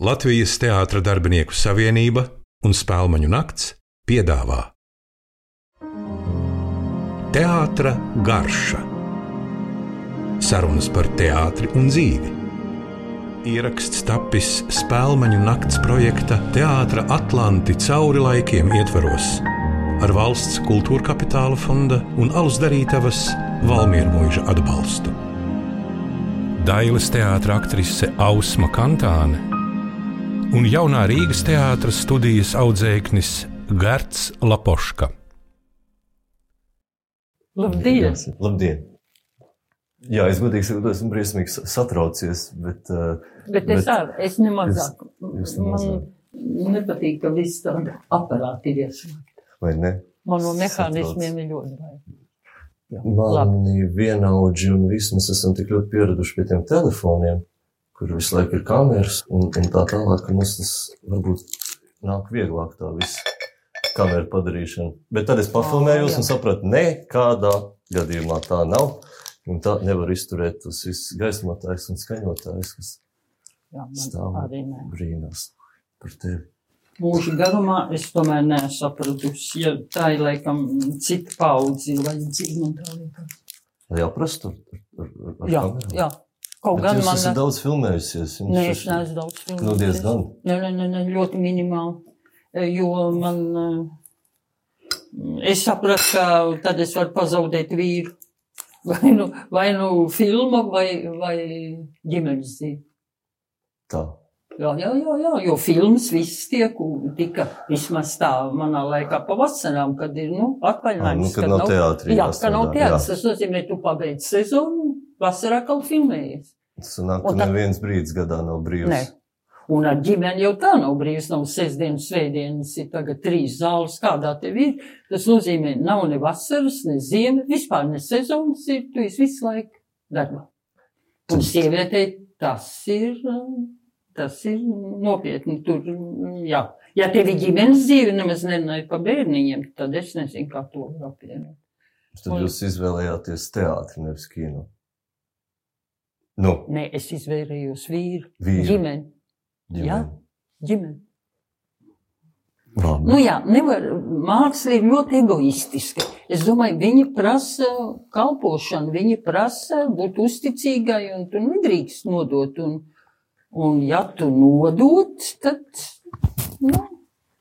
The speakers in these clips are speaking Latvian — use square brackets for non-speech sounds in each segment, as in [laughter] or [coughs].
Latvijas Teātra darbinieku savienība un Spēlmaņu nakts piedāvā Teātra garša Sarunas par teātri un dzīvi. Ieraksts tapis Spēlmaņu nakts projekta Teātra Atlanti cauri laikiem ietvaros ar valsts kultūra kapitāla fonda un alus darītavas Valmiermuiža atbalstu. Dailas teātra aktrise Ausma Kantāne un jaunā Rīgas teātras studijas audzēknis Gerts Lapoška. Labdien! Labdien! Jā, es godīgi sakot, esmu briesmīgi satraucies, bet. Uh, bet es arī, es nemazāk. Jūs- jūs Man nemazāk. nepatīk, ka viss tāda aparāti ir ieslēgta. Vai ne? Man no mehānismiem ir ļoti bail. Mani vienaudži un visi mēs esam tik ļoti pieraduši pie tiem telefoniem, kur visu laiku ir kameras un, un tā tālāk, ka mums tas varbūt nāk vieglāk tā viss kameru padarīšana. Bet tad es pafilmējos un sapratu, nekādā gadījumā tā nav. Un tā nevar izturēt tas viss gaismotājs un skaņotājs, kas Jā, man stāv nē. brīnās par tevi. Mūža garumā es tomēr nesapratusi, ja tā ir laikam cita paudze vajadzīga un tā liekas. Lai aprastu ar, ar, ar, ar Jā, kameru? jā. Kaut Bet gan man. esat daudz filmējusies. Nē, es neesmu daudz filmējusi. Nu, diezgan. Nē, nē, nē, nē, ļoti minimāli. E, Jo man. eh, Es sapratu, ka tad es varu pazaudēt vīru. Vai nu, vai nu filma, vai, vai ģimenes dzīve. Tā. Jā, jā, jā, jā, jo filmas viss tiek, tika vismaz tā manā laikā pavasarām, kad ir, nu, atvaļinājums. nu, kad nav teātrī Jā, ka nav jā. Tas nozīmē, tu pabeidz sezonu, vasarā kaut filmējies. Tas sanāk, ka tad- neviens brīdis gadā nav brīvs. Nē. Un ar ģimeni jau tā nav brīvs, nav sestdienas, svētdienas, ir tagad trīs zāles, kādā tev ir. Tas nozīmē, nav ne vasaras, ne ziema, vispār ne sezonas, ir, tu esi visu laiku darbā. Un sievietei tas ir, tas ir nopietni. Tur, jā. Ja tev ir ģimenes dzīve, nemaz nenāja pa bērniņiem, tad es nezinu, kā to apvienot. Tad Un- jūs izvēlējāties teātri, nevis kino. Nu, Nē, es izvērējos vīru, Vīru. ģimeni, ģimeni. Jā. ģimeni. Labi. Nu jā, nevar, māksla ir ļoti egoistiska. Es domāju, viņa prasa kalpošanu, viņa prasa būt uzticīgai, un tu nedrīkst nodot. Un, un ja tu nodod, tad, nu,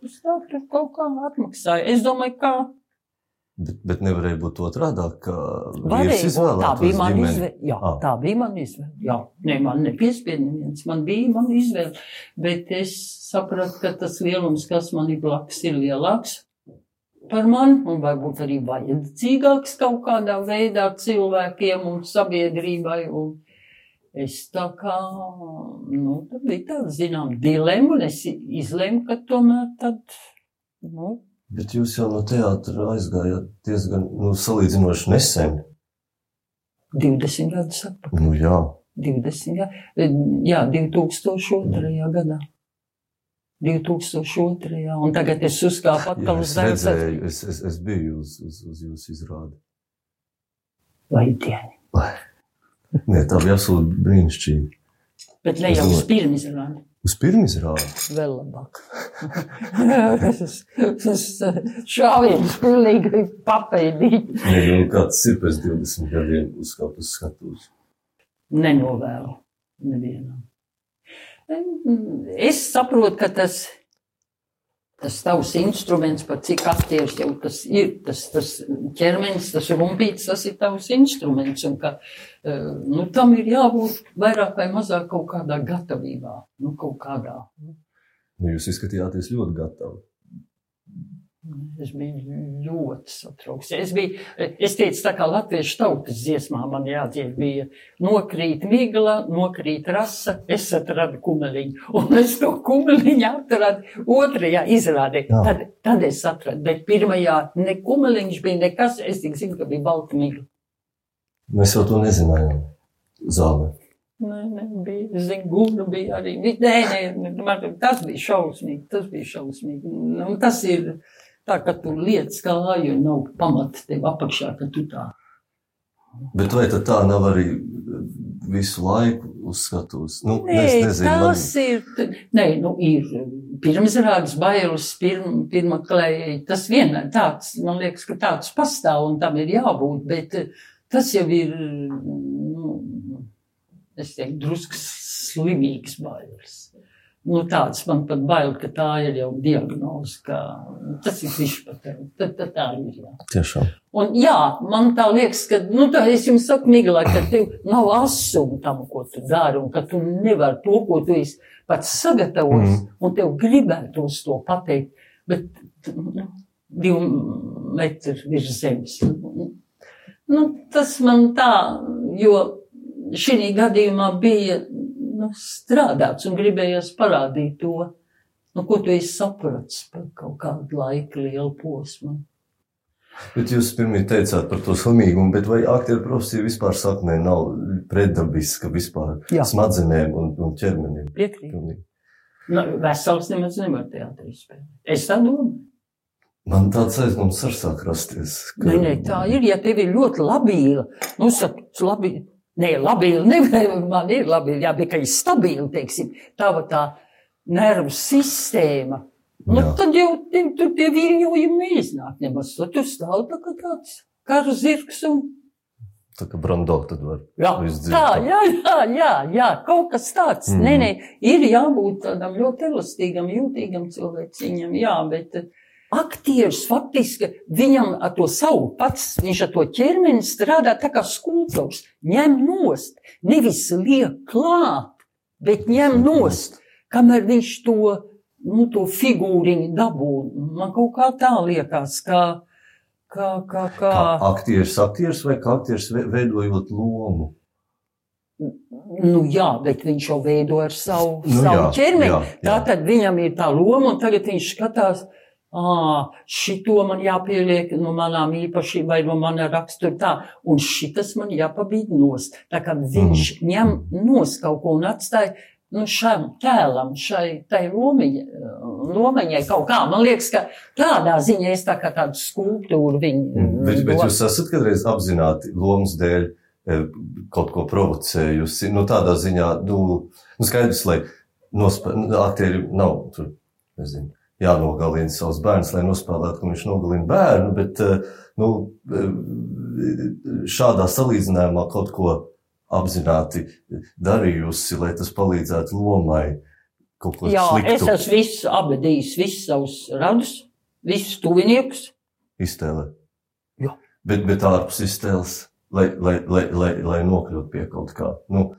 tas tā tur kaut kā atmaksāja. Es domāju, kā Bet, bet nevarēja būt otrādi, ka vīrs būt. Tā bija mana izvēle. Jā, Ah. tā bija mana izvēle. Jā, ne, man nepiespied neviens. Man bija mana izvēle. Bet es sapratu, ka tas lielums, kas man ir blakus, ir lielāks par mani un varbūt arī vajadzīgāks kaut kādā veidā cilvēkiem un sabiedrībai. Un es tā kā, nu, tad bija tāda, zinām, dilema, un es izlēmu, ka tomēr tad, nu, Bet jūs jau no teātra aizgājāt diezgan, nu, salīdzinoši nesen. 20 gadus atpakaļ. Nu, jā. 20, jā, jā 2002. gadā. 2002. Jā, un tagad es uzkāpu jā atkal es uz zemes. redzēju, es, es, es biju uz, uz, uz jūsu izrādi. Vai dieni. Nē, tā bija absolūti brīnišķīga. Bet ne jau uz pirms rādi. Uz pirmā izrādi. Vēl labāk. Tas šāviens pilnīgi papeidīt. Nē, nu, kāds ir pēc 20 gadiem uz skatuves. Nenovēlu nevienam. Es saprotu, ka tas, tas tavs instruments, par cik aktieris jau tas ir, tas, tas ķermenis, tas rumpīts, tas ir tavs instruments. Un ka eh, nu, tam ir jābūt vairāk vai mazāk kaut kādā gatavībā, nu, kaut kādā. Nu, jūs izskatījāties ļoti gatavi. Es biju ļoti satraukts. Es, biju, es teicu, tā kā latviešu tautas dziesmā man jādzied bija nokrīt migla, nokrīt rasa, es atradu kumeliņu. Un es to kumeliņu atradu otrajā izrādē. Jā. Tad, tad es atradu, bet pirmajā ne kumeliņš bija nekas, es tik zinu, ka bija balta migla. Mēs jau to nezinājām. Zālē. Nē, nē, bija, zinu, gūna bija arī. Nē, nē, man tas bija šausmīgi, tas bija šausmīgi. Nu, tas ir tā, ka tu liec kāju un nav pamata tev apakšā, ka tu tā. Bet vai tad tā nav arī visu laiku uz skatuves. Nu, Nē, es nezinu, tas ir. Nē, nu, ir pirmsrādes bailes, pirm, pirmā klēja. Tas vienmēr tāds, man liekas, ka tāds pastāv un tam ir jābūt, bet eh, tas jau ir, nu, es teiktu, drusku slimīgs bailes. Nu, tāds man pat bail, ka tā ir jau diagnoze, ka tas ir višpatēm. Tad, tad tā ir, jā. Tiešām. Un jā, man tā liekas, ka, nu, tā es jums saku, Migla, ka tev nav asuma tam, ko tu dari, un ka tu nevari to, ko tu esi pats sagatavojis, mm. un tev gribētos to pateikt, bet, nu, divi metri virs zemes. Nu, tas man tā, jo šī gadījumā bija nu, strādāts un gribējās parādīt to, nu, ko tu esi sapratis par kaut kādu laiku lielu posmu. Bet jūs pirmie teicāt par to slimīgumu, bet vai aktieru profesija vispār saknē nav pretdabiska vispār Jā. smadzenēm un, un ķermenim? Piekrīt. Pilnīgi. Nu, vesels nemaz nevar teātrī spēlēt. Es tā domāju. Man tāds aizdoms arī sāk rasties. ka- Nē, nē, tā ir, ja tev ir ļoti labīla, nu, saka, labi, nē, labīla, nevar, man ir labīla, jā, bet ka ir stabila, teiksim, tava tā nervu sistēma. Nu, Jā. tad jau tur tie viļņojumi neiznāk nemaz, tad tu stāv tā kā tāds karu zirgs un Tā kā brando tad var. Jā, izdzird tā, tā. jā, jā, jā, jā, kaut kas tāds. Mhm. Mm. Nē, nē, ir jābūt tādam ļoti elastīgam, jūtīgam cilvēciņam, jā, bet aktieris faktiski viņam ar to savu pats, viņš ar to ķermeni strādā tā kā skulptors, ņem nost, nevis liek klāt, bet ņem nost, kamēr viņš to, nu, to figūriņu dabū. Man kaut kā tā liekas, kā, kā, kā, kā. Kā aktieris, aktieris vai kā aktieris ve- veidojot lomu? Nu, jā, bet viņš jau veido ar savu, Nu, savu jā, ķermeni. jā, jā. Tā tad viņam ir tā loma, un tagad viņš skatās, ah, šito man jāpieliek no manām īpašībām vai no mana rakstura tā, un šitas man jāpabīd nost. Tā kā viņš mm. ņem nost kaut ko un atstāja. Nu, šam tēlam, šai lomiņai kaut kā. Man liekas, ka tādā ziņā es tā kā tādu skulptūru viņu. Mm, Bet, bet jūs esat kādreiz apzināti lomas dēļ e, kaut ko provocējusi. Nu, tādā ziņā, nu, nu skaidrs, lai nospē, nu, aktieri nav tur, nezinu, jānogalina savus bērnus, lai nospēlētu, ka viņš nogalina bērnu, bet, e, nu, e, šādā salīdzinājumā kaut ko apzināti darījusi, lai tas palīdzētu lomai kaut ko Jā, es sliktu esmu visu abadījis, visus savus radus, visus tuviniekus. iztēlē. Jā. Bet, bet ārpus iztēles, lai, lai, lai, lai, lai nokļūtu pie kaut kā. Nu,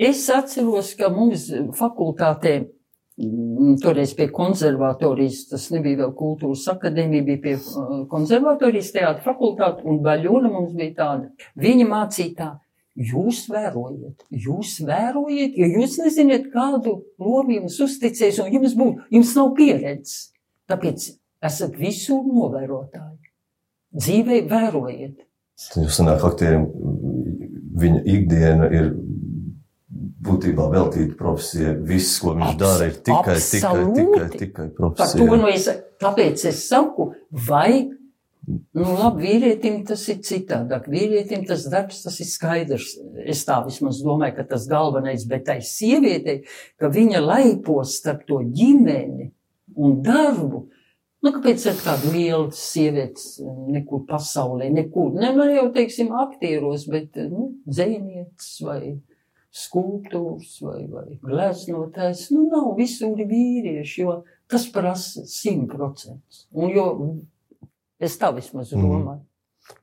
Es atceros, ka mums fakultātē, toreiz pie konservatorijas, tas nebija vēl kultūras akadēmija, bija pie uh, konservatorijas teātra fakultāte, un Baļona mums bija tāda. Viņa mācīja tā, jūs vērojiet, jūs vērojiet, jo jūs nezināt, kādu lomu jums uzticēs, un jums būs, jums nav pieredzes. Tāpēc esat visur novērotāji. Dzīvē vērojiet. jūs sanāk, aktieriem viņa ikdiena ir būtībā veltīta profesijai. Viss, ko viņš Abs- dara, ir tikai, tikai, tikai, absolūti. tikai Par to profesija. nu es, tāpēc es saku, vai, nu labi, vīrietim tas ir citādāk. Vīrietim tas darbs, tas ir skaidrs. Es tā vismaz domāju, ka tas galvenais, bet tai sievietei, ka viņa laipos starp to ģimeni un darbu. Nu, kāpēc ir tāda liela sievietes nekur pasaulē, nekur, ne, ne jau, teiksim, aktieros, bet, nu, dzēnietis vai skulptūrs vai, vai gleznotājs. Nu, nav visur vīrieši, jo tas prasa simt procentus. Un jo es tā vismaz Mhm. domāju.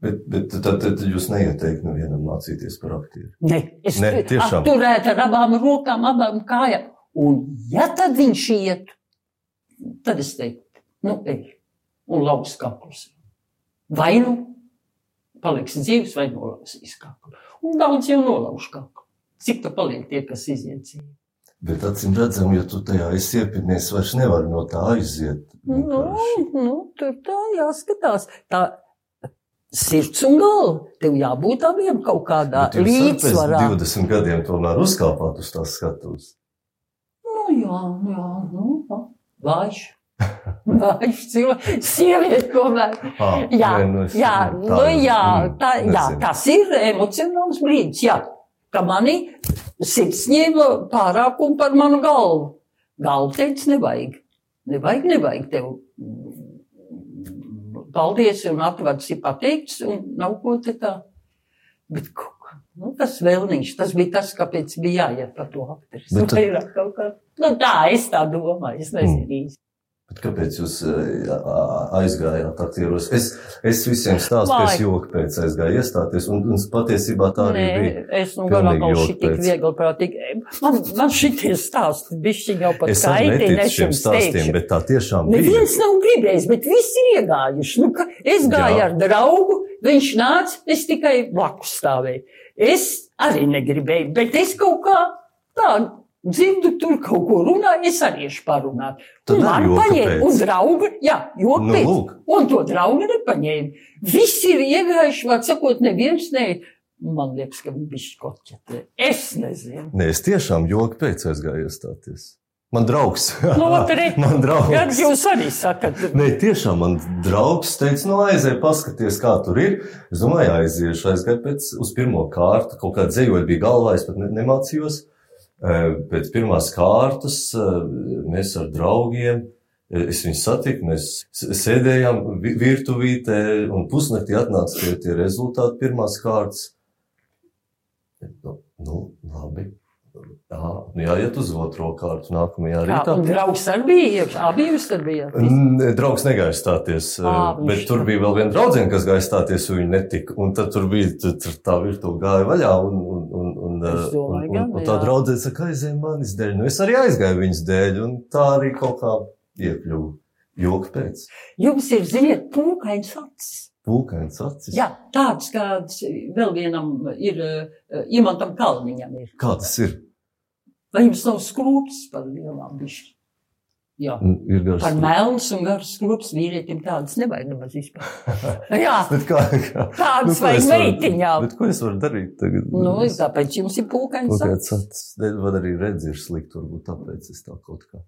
Bet, bet tad, tad jūs neieteikt nevienam mācīties par aktieru. Ne, es Ne, tiešām. turētu ar abām rokām, abām kājām. Un ja tad viņš iet, tad es teiktu, nu, ej, un lauks kaklus. Vai nu paliks dzīves, vai nolausīs kaklu. Un daudz jau nolauž kaklu. Cik tā paliek tie, kas iziet dzīvi? Bet acīm redzam, ja tu tajā esi iepirkties, vairs nevar no tā aiziet. Nu, vienkārši. nu, tur tā jāskatās. Tā sirds un galva. Tev jābūt abiem kaut kādā līdzsvarā. 20 gadiem tomēr uzkāpāt uz tās skatuves. Nu, jā, jā, nu, jā. Vājš. Vājš cilvēks, sieviete tomēr. Ah, Jā, nē, nu jā, tā nu, jā, mm, tā, jā, tas ir emocionāls brīdis. Jā, ka manī sirds ņēma pārākumu par manu galvu. Galva teica, nevajag. Nevajag, nevajag tev. mm, Paldies, un atvads ir pateikts, un nav ko te tā. Bet nu, tas vēlniņš, tas bija tas, kāpēc bija jāiet par to aktrisi. Nu, tad-. Nu, tā, es tā domāju, es nezinu īsti. Bet kāpēc jūs eh, aizgājāt aktieros? Es, es visiem stāstu, ka es joku pēc aizgāju iestāties, un, un patiesībā tā arī Nē, bija. es nu galā kaut joku šī tik pēc. viegli prātīgi. Man, man šitie stāsti bišķi jau pat Es arī kaitina, neticu es šiem jums stāstiem, teikšu. bet tā tiešām bija. Neviens nav gribējis, bet visi ir iegājuši. Nu, es gāju Jā. ar draugu, viņš nāca, es tikai blakus stāvēju. Es arī negribēju, bet es kaut kā tādu dzirdu, tur kaut ko runāju, es arī ešu parunāt. Tad man paņēma, un drauga, jā, jo Nu, pēc. lūk. Un to draugu nepaņēma. Visi ir iegājuši, var sakot, neviens ne. Man liekas, ka viņi bija skoķeti. Es nezinu. Nē, es tiešām joku pēc aizgāju iestāties. Man draugs. Nu, [laughs] re. man draugs. Kad jūs arī sakat, Nē, tiešām man draugs teica, no aizēj, paskaties, kā tur ir. Es domāju, aiziešu, aizgāju pēc uz pirmo kārtu. Kaut kā dzējoļi bija galvā, es pat ne, nemācījos. Eh, Pēc pirmās kārtas eh, mēs ar draugiem, eh, es viņus satiku, mēs sēdējām vi- virtuvītē un pusnaktī atnāca tie, tie rezultāti pirmās kārtas. Nu, nu labi. Jā, nu jāiet uz otro kārtu nākamajā rītā. un draugs arī bija, abi jūs tur bijāt. Draugs negāja stāties, viņš bet tur bija vēl viena draudzene, kas gāja stāties, un viņa netika. Un tad tur bija tur, tur tā virtuve gāja vaļā, un, un, un, un, domāju, un, gan, un, un tā draudzene saka, aizēj manis dēļ. Nu, es arī aizgāju viņas dēļ, un tā arī kaut kā iekļuvu. Joka pēc. Jums ir, ziniet, pūkains acis. Pūkains acis. Jā, tāds kāds vēl vienam ir, uh, Imantam Kalniņam ir. Kā tas ir? Vai jums nav skrūpes par lielām bišķi? Jā. Nu, Ir gars. Par melns un garas skrūpes vīrietim tādas nevajag nemaz vispār. [laughs] Jā, kā, kā? tādas ko vajag es meitiņām. Bet ko es varu darīt tagad? Nu, tāpēc jums ir pūkains Pūkains acis. acis. Ne, Vai arī redz ir slikti, varbūt tāpēc es tā kaut kā.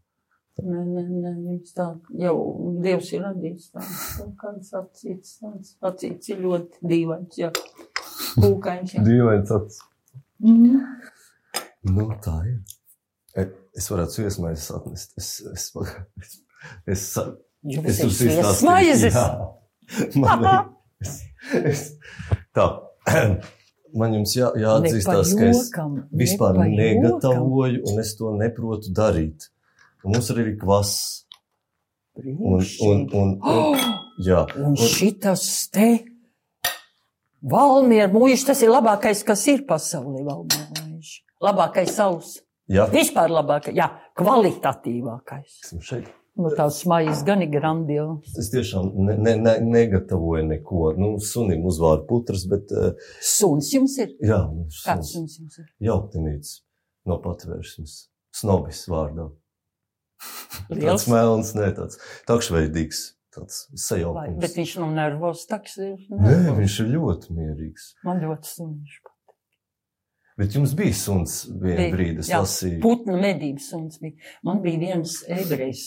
Nē, nē, nē, jums tā jau Dievs ir radījis tāds, kāds acīts, tāds acīts ir ļoti dīvains, jā. Pūkains. Dīvains acis. Mm. Nu, tā ir. Es varētu iesmaizes atnest. Es, es, es, es, Jums es. Man ir. Es, tā. Man jums jā, jāatzīstās, ka es vispār negatavoju un es to neprotu darīt. Un mums arī ir kvass. Un, un, un, un, [gasps] jā, un šitas te Valmiera mūžs, tas ir labākais, kas ir pasaulē, Valmiera mūžs. Labākais savs. Jā. Vispār labākais, jā, kvalitatīvākais. Esmu šeit. Nu, tās maijas gan ir grandios. Es tiešām ne, ne, ne, negatavoju neko. Nu, sunim uzvārdu putras, bet uh, Suns jums ir? jā, Kāds suns. suns jums ir? Jauktinīts no patvērsmes. Snobis vārdā. [laughs] Tāds melns, ne tāds takšveidīgs, tāds Vai, sajaukums. bet viņš nav nervos, taks ir. Nē, viņš ir ļoti mierīgs. Man ļoti sunīši. Bet jums bija suns vienā brīdī, es jā. lasīju. Putnu medības suns bija. Man bija viens ebrejs,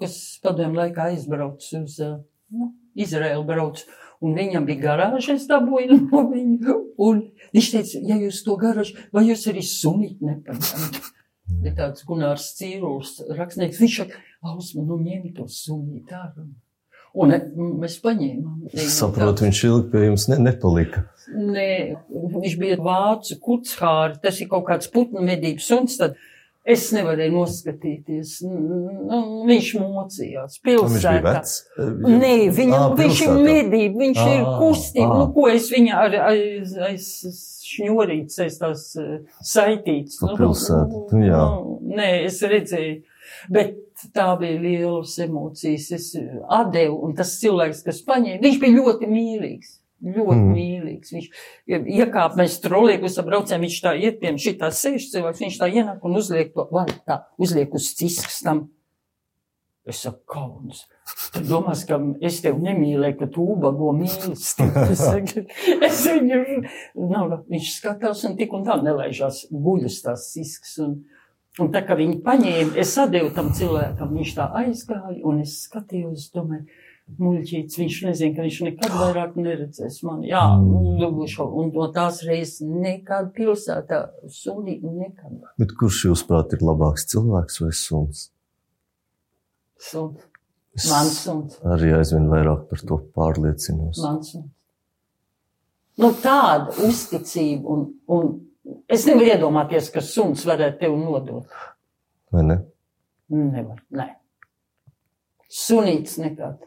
kas padomju laikā aizbraucis uz uh, nu, Izraēlu brauc. Un viņam bija garāža, es dabūju no viņa. Un viņš teica, ja jūs to garāžu, vai jūs arī sunīt nepaņemat? Ir tāds Gunārs Cīruls, rakstnieks. Viņš saka, Ausma, nu ņem to sunīt ārā. Un mēs paņēmām. Es saprotu, viņš ilgi pie jums ne, nepalika. Nē, viņš bija vācu kuchāri, tas ir kaut kāds putnu medības suns, es nevarēju noskatīties. Nu, viņš mocījās Viņš pilsētā. vecs. Nē, viņam, Ā, viņš ir medība, viņš Ā, ir kustība. ā. Nu, ko es viņā ar, aiz, aiz šņurīts, aiz tās eh, saitīts. Pa pilsētu, nu, jā. nu, nē, es redzēju. Bet tā bija lielas emocijas. Es atdevu, un tas cilvēks, kas paņēma, viņš bija ļoti mīlīgs. Ļoti mm. Mīlīgs. Viņš iekāpa, mēs trolēļus braucām, viņš tā iet pie šī tā sēž cilvēks, viņš tā ienāk un uzliek to, vai tā, uzliek uz cisks tam. Es saku, kauns. Tu domās, ka es tevi nemīlēju, ka tu ubago mīlestību. [laughs] Es, viņu, nav, viņš skatās un tik un tā nelaižās guļas tās cisks. Un, Un tā kā viņi paņēma, es atdevu tam cilvēkam, viņš tā aizgāja, un es skatījos, domāju, muļķīts, viņš nezina, ka viņš nekad vairāk neredzēs mani. Jā, Mm. šo, un no tās reizes nekad pilsētā sunī nekad. Bet kurš jūsuprāt ir labāks cilvēks vai suns? Suns, Es mans suns, arī aizvien vairāk par to pārliecinos. mans suns. Nu, tāda uzticība, un, un es nevaru iedomāties, ka suns varētu tevi nodot. Vai ne? Nevar, nē. Sunīts nekad.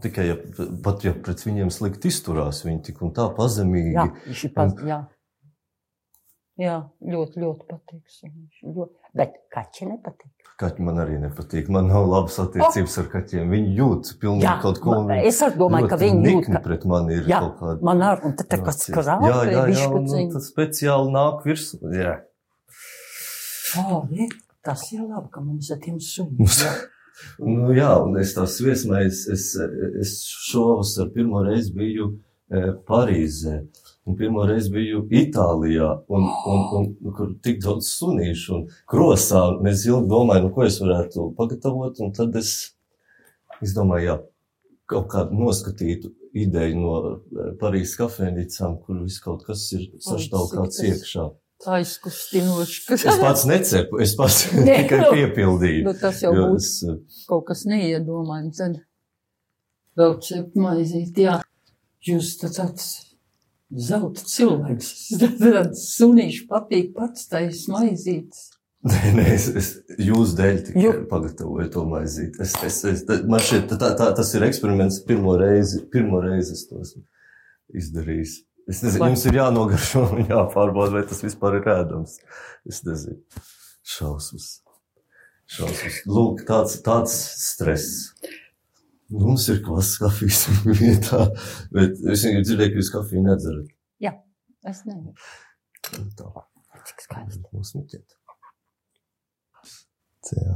Tikai, ja, pat ja pret viņiem slikti izturās, viņi tik un tā pazemīgi. Jā, viņš ir pats. Jā. jā, ļoti, ļoti patīk. Ļoti. Bet kaķi nepatīk. Kaķi man arī nepatīk. Man nav labas attiecības ar kaķiem. Viņi jūt pilnīgi Jā, kaut ko. viņi es domāju, ka viņi jūt, ka pret mani ir Jā, kaut kāda. man arī, un tad tā kāds Jā, krāpē, jā, jā, viņš un, un tas speciāli nāk virs. Jā. O, re, tas ir labi, ka mums ir tiem suņiem. [laughs] Nu, jā, un es tās viesmējas, es, es šovasar pirmo reizi biju e, Parīzē, un pirmo reizi biju Itālijā, un, un, un, un kur tik daudz sunīšu un krosā, un es ilgi domāju, nu, ko es varētu pagatavot, un tad es, es domāju, jā, kaut kādu noskatītu ideju no e, Parīzes kafēnīcām, kur viss kaut kas ir tas- iekšā. Aizkustinoši. Es pats necepu, es pats [laughs] [laughs] Nē, tikai nu, piepildīju. Nu, tas jau būtu es, e, kaut kas neiedomājams. Tad vēl cep maizīt, jā. Jūs tāds tāds zelta cilvēks. [laughs] Tad sunīši patīk pats tais maizītes. Nē, nē, es, es jūsu dēļ tikai Ju- pagatavoju to maizīti. Es, es, es, man šķiet, tā, tā, tas ir eksperiments. Pirmo reizi, pirmo reizi es to esmu izdarījis. Es nezinu, jums ir jānogaršo un jāpārbauda, vai tas vispār ir ēdams. Es nezinu. Šausmas. Šausmas. Lūk, tāds, tāds stress. Mums ir klases kafijas [laughs] vietā, bet es vienkārši dzirdēju, ka jūs kafiju nedzerat. Es nezinu, Tā, cik skaisti. mums neķiet.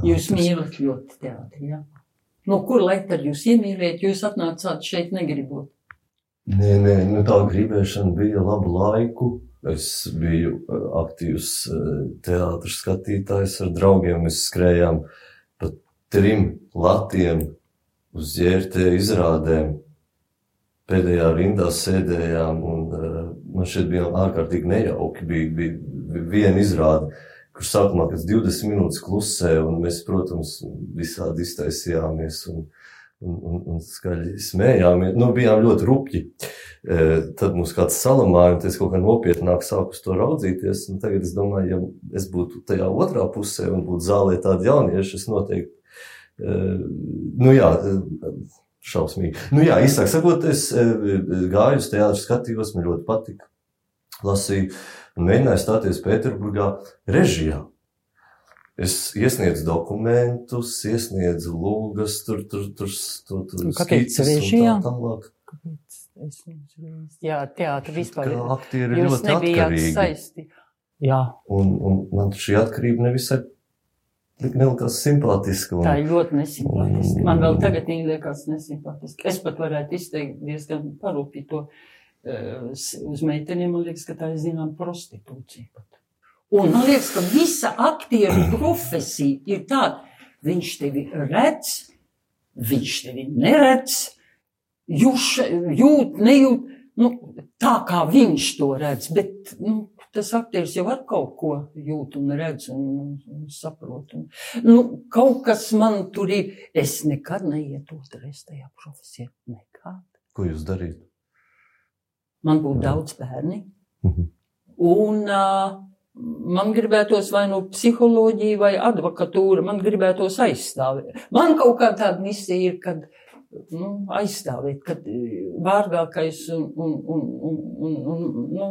Jūs mīlat ļoti teātri, jā. No kur lai tad jūs iemīliet, jūs atnācāt šeit negribot? Nē, nē, nu tā gribēšana bija labu laiku. Es biju eh, aktīvs eh, teātris skatītājs ar draugiem. Mēs skrējām pa trim latiem uz ģērtē izrādēm. Pēdējā rindā sēdējām, un uh, man šeit bija ārkārtīgi nejauki. Bija, bija, bija viena izrāde, kur sākumā pēc 20 minūtes klusē, un mēs, protams, visādi iztaisījāmies un, un, un, un skaļi smējāmies. Nu, bijām ļoti rupji. E, Tad mums kāds salamāja, un es kaut kā nopietnāk sāku uz to raudzīties. un Tagad es domāju, ja es būtu tajā otrā pusē un būtu zālē tādi jaunieši, es noteikti, nu jā, šausmīgi. Nu jā, īsāk sakot, es e, gāju uz teātru, skatījos, man ļoti patika. Lasīju un mēģināju stāties Pēterburgā režijā. Es iesniedzu dokumentus, iesniedzu lūgas, tur, tur, tur, tur, tur kāpēc un tā režijā? tālāk. Kāpēc? Es nezinu. Jā, teātri vispār. Kā aktieri ļoti atkarīgi. saisti. Jā, Un, un man šī atkarība nevisai nelikās simpātiska. Un, tā ir ļoti nesimpātiski. Man vēl tagad viņa liekas nesimpātiski. Es pat varētu izteikt diezgan parūpīgi to s- uz meiteniem. Man liekas, ka tā ir zinām prostitūcija pat. Un man liekas, ka visa aktieru [clears throat] profesija ir tāda, viņš tevi redz, viņš tevi neredz, jūs jūt, nejūt, nu, tā kā viņš to redz, bet, nu, tas aktieris jau ar kaut ko jūt un redz un, un, saprot. Un, nu, kaut kas man tur ir, es nekad neietu otrreiz tajā profesijā, nekad. Ko jūs darītu? Man būtu daudz bērni. Mhm. Un uh, man gribētos vai nu psiholoģija, vai advokatūra, man gribētos aizstāvēt. Man kaut kā tāda misija ir, kad nu, aizstāvēt, kad vārgākais un, un, un, un, un, un nu,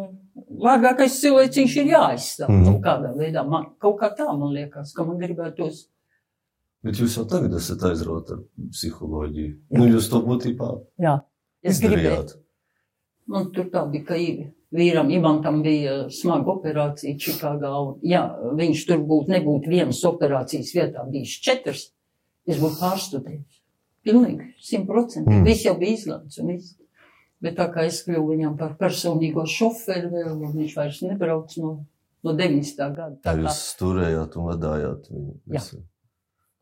vārgākais cilvēciņš ir jāaizstāv. Mhm. Mm. Nu, kādā veidā man kaut kā tā man liekas, ka man gribētos. Bet jūs jau tagad esat aizrauti ar psiholoģiju. Nu, jūs to būtībā Jā, es izdarījāt. Man tur tā bija, ka vīram Ivantam bija smaga operācija Čikāgā. Ja viņš tur būtu, nebūtu vienas operācijas vietā, bijis četras, es būtu pārstudējis. Pilnīgi, simt procenti. Mm. Mm. Viss jau bija izlēmts. un viss. Bet tā kā es kļuvu viņam par personīgo šoferi vēl, viņš vairs nebrauc no no 90. gada. Tā kā jūs turējāt un vadājāt viņu. Jā.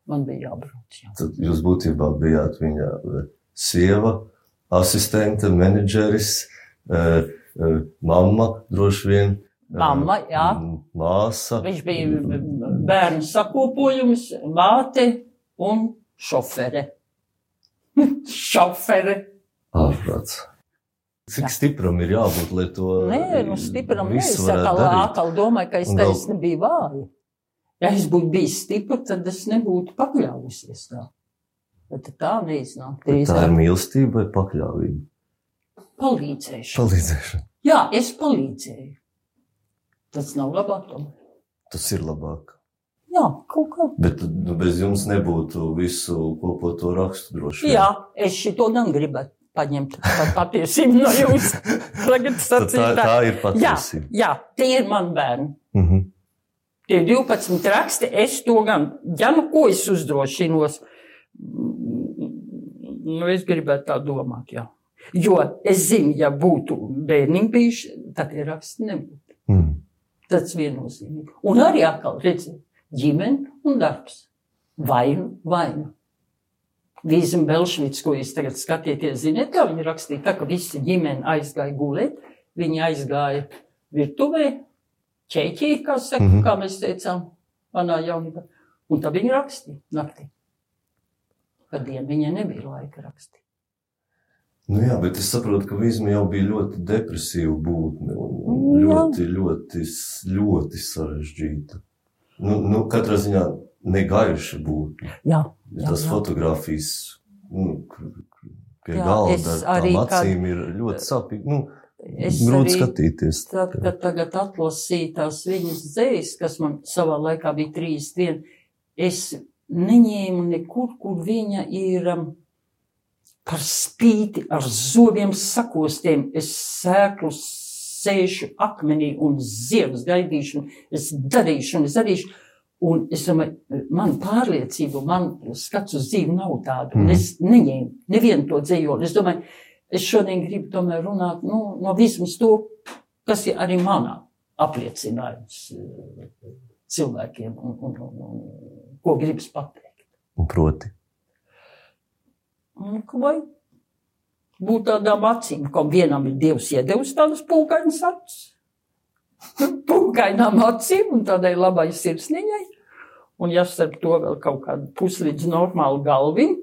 man bija jābrauc. Jā. Tad jūs būtībā bijāt viņa eh, sieva, asistente, menedžeris, eh, eh, mamma droši vien. Mamma, jā. Māsa. Viņš bija bērnu sakopojums, māte un šofere. [laughs] šofere. Ārprāts. Cik Jā. stipram ir jābūt, lai to Nē, nu stipram visu nevis. varētu Atkal, domāju, ka es vēl- taisni biju vāja. Ja es būtu bijis stipra, tad es nebūtu pakļāvusies tā. Bet tā neiznāk. Tā ir mīlestība vai pakļāvība? palīdzēšana. Palīdzēšana. Jā, es palīdzēju. Tas nav labāk. tomēr. Tas ir labāk. Jā, kaut kā. Bet nu, bez jums nebūtu visu kopoto rakstu droši. Jā, es šito gan gribētu paņemt par patiesību no jums. Tagad sacīt tā, tā. ir Jā, patiesība. jā, tie ir mani bērni. Mhm. Tie 12 raksti, es to gan, ja nu ko es uzdrošinos, mm, nu es gribētu tā domāt, jā. Jo es zinu, ja būtu bērniņi bijuši, tad tie raksti nebūtu. Mhm. Tas viennozīmīgi. Un arī atkal, redziet, ģimene un darbs. Vainu, vainu. Vīzim Belšvits, ko jūs tagad skatieties, ziniet, kā viņi rakstīja, tā, ka visi ģimene aizgāja gulēt, viņi aizgāja virtuvē, ķēķī, kā saka, mm. -hmm. kā mēs teicām, manā jaunībā. Un tad viņi rakstīja naktī. Kad dienu viņai nebija laika rakstīt. Nu jā, bet es saprotu, ka Vīzma jau bija ļoti depresīva būtne un un Nu Jā. ļoti, ļoti, ļoti sarežģīta. Nu, nu, katrā ziņā negaiša būtne. Jā, jā, Tas jā. fotografijas nu, pie Jā, galda ar tām kad- acīm ir ļoti sāpīgi. Nu, Es grūti skatīties. Tad, kad tagad atlasīju tās viņas dzējas, kas man savā laikā bija 31, es neņēmu nekur, kur viņa ir um, par spīti ar zobiem sakostiem. Es sēklu sēžu akmenī un ziedus gaidīšu, un es darīšu, un es darīšu. Un es domāju, man pārliecība, man skats uz dzīvi nav tāda. Mhm. es neņēmu nevienu to dzējoli. Es domāju, es šodien gribu tomēr runāt nu, no vismas to, kas ir arī manā apliecinājums eh, cilvēkiem un, un, un, un ko gribas pateikt. Un proti, Un, ka vai būt tādām acīm, ka vienam ir Dievs iedevis tādas pūkainas acis, pūkainām acīm un tādai labai sirsniņai, un ja starp to vēl kaut kādu puslīdz normālu galviņu,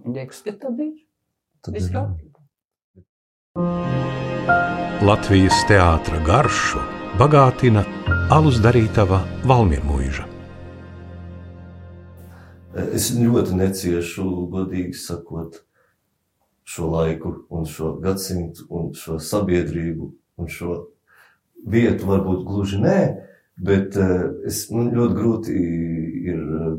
man liekas, ka tad ir tad ir. Latvijas teātra garšu bagātina alus darītava Valmiermuiža. Es ļoti neciešu, godīgi sakot, šo laiku, un šo gadsimtu, un šo sabiedrību, un šo vietu. Varbūt gluži nē, bet eh, es, man ļoti grūti ir eh,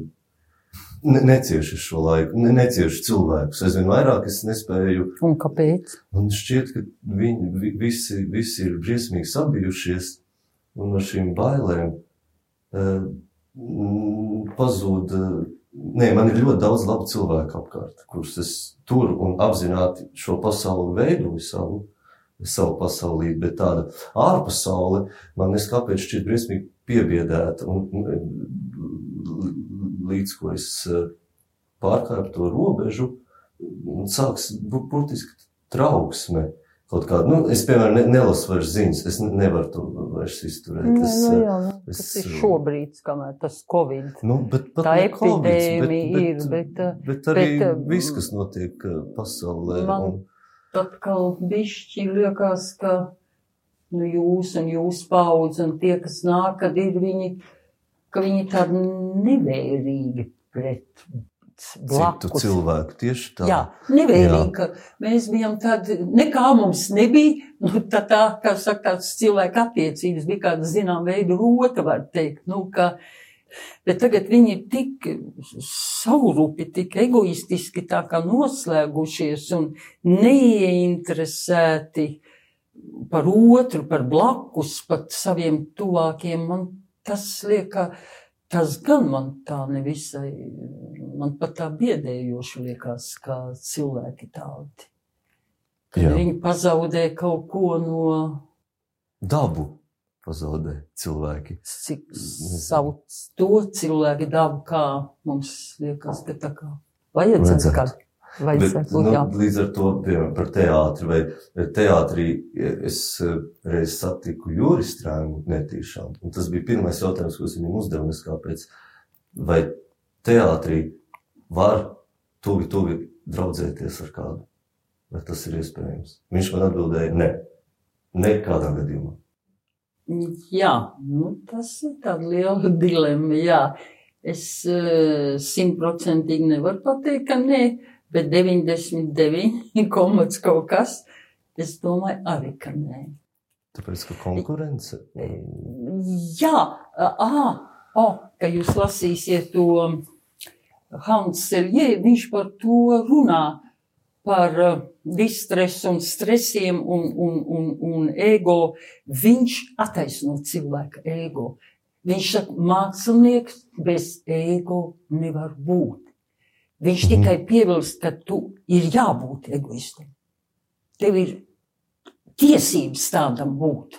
ne, neciešu šo laiku, ne, neciešu cilvēkus. Aizvien vairāk es nespēju Un kāpēc? Man šķiet, ka viņi vi- visi, visi ir briesmīgi sabijušies, un no šīm bailēm uh, pazūd. Uh, nē, man ir ļoti daudz labu cilvēku apkārt, kurus es turu un apzināti šo pasauli veidoju savu, savu pasaulību, bet tāda ārpasaule man neskāpēc šķiet briesmīgi piebiedēta, un, un līdz ko es uh, pārkāpu to robežu, sāks bu- burtiski trauksme. Kaut kāda, nu, es, piemēram, ne, nelasu vairs ziņas, es ne- nevaru to vairs izturēt. Nē, Es, nu, eh, jā, nu, tas es, ir eh, šobrīd, kamēr tas Covid. Nu, bet, pat Tā epidēmija ir, bet, eh, bet arī bet, eh, bet, viss, kas notiek eh, pasaulē. man- un, Atkal bišķi liekas, ka nu, jūs un jūs paudz un tie, kas nāk, kad ir viņi, ka viņi tādi nevērīgi pret citu blakus. cilvēku tieši tā. Jā, nevērīgi, ka mēs bijām tādi, nekā mums nebija, nu, tā, tā, kā saka, tāds cilvēka attiecības bija kāda, zinām, veida rota, var teikt, nu, ka, bet tagad viņi ir tik saurupi, tik egoistiski tā kā noslēgušies un neieinteresēti par otru, par blakus, pat saviem tuvākiem, man tas lieka, tas gan man tā nevisai, man pat tā biedējoši liekas, kā cilvēki tādi. Kad Jā. viņi pazaudē kaut ko no, Dabu. Pazaudē cilvēki. Cik savu to cilvēku dabu, kā mums liekas, ka tā kā vajadzētu. Vajadzētu. Bet, būt, nu, līdz ar to piemēram, par teātri. Vai teātrī es eh, reiz satiku Juris Strēmu netīšām. un Tas bija pirmais jautājums, ko es viņam uzdevu. es Kāpēc? Vai teātrī var tuvi, tuvi draudzēties ar kādu? Vai tas ir iespējams? Viņš man atbildēja, nē, nekādā gadījumā. Jā, nu, tas ir tāda liela [laughs] dilemma. Jā. Es eh, simtprocentīgi nevaru pateikt, ka nē, bet 99 [laughs] komats kaut kas. Es domāju, arī ka nē. Tāpēc, ka konkurence. Jā, ah, oh, ka jūs lasīsiet to Hans Seljē, viņš par to runā, par uh, distresu un stresiem un, un, un, un ego. Viņš attaisno cilvēka ego. Viņš saka, mākslinieks bez ego nevar būt. Viņš Mhm. tikai piebilst, ka tu ir jābūt egoistam. Tev ir tiesības tādam būt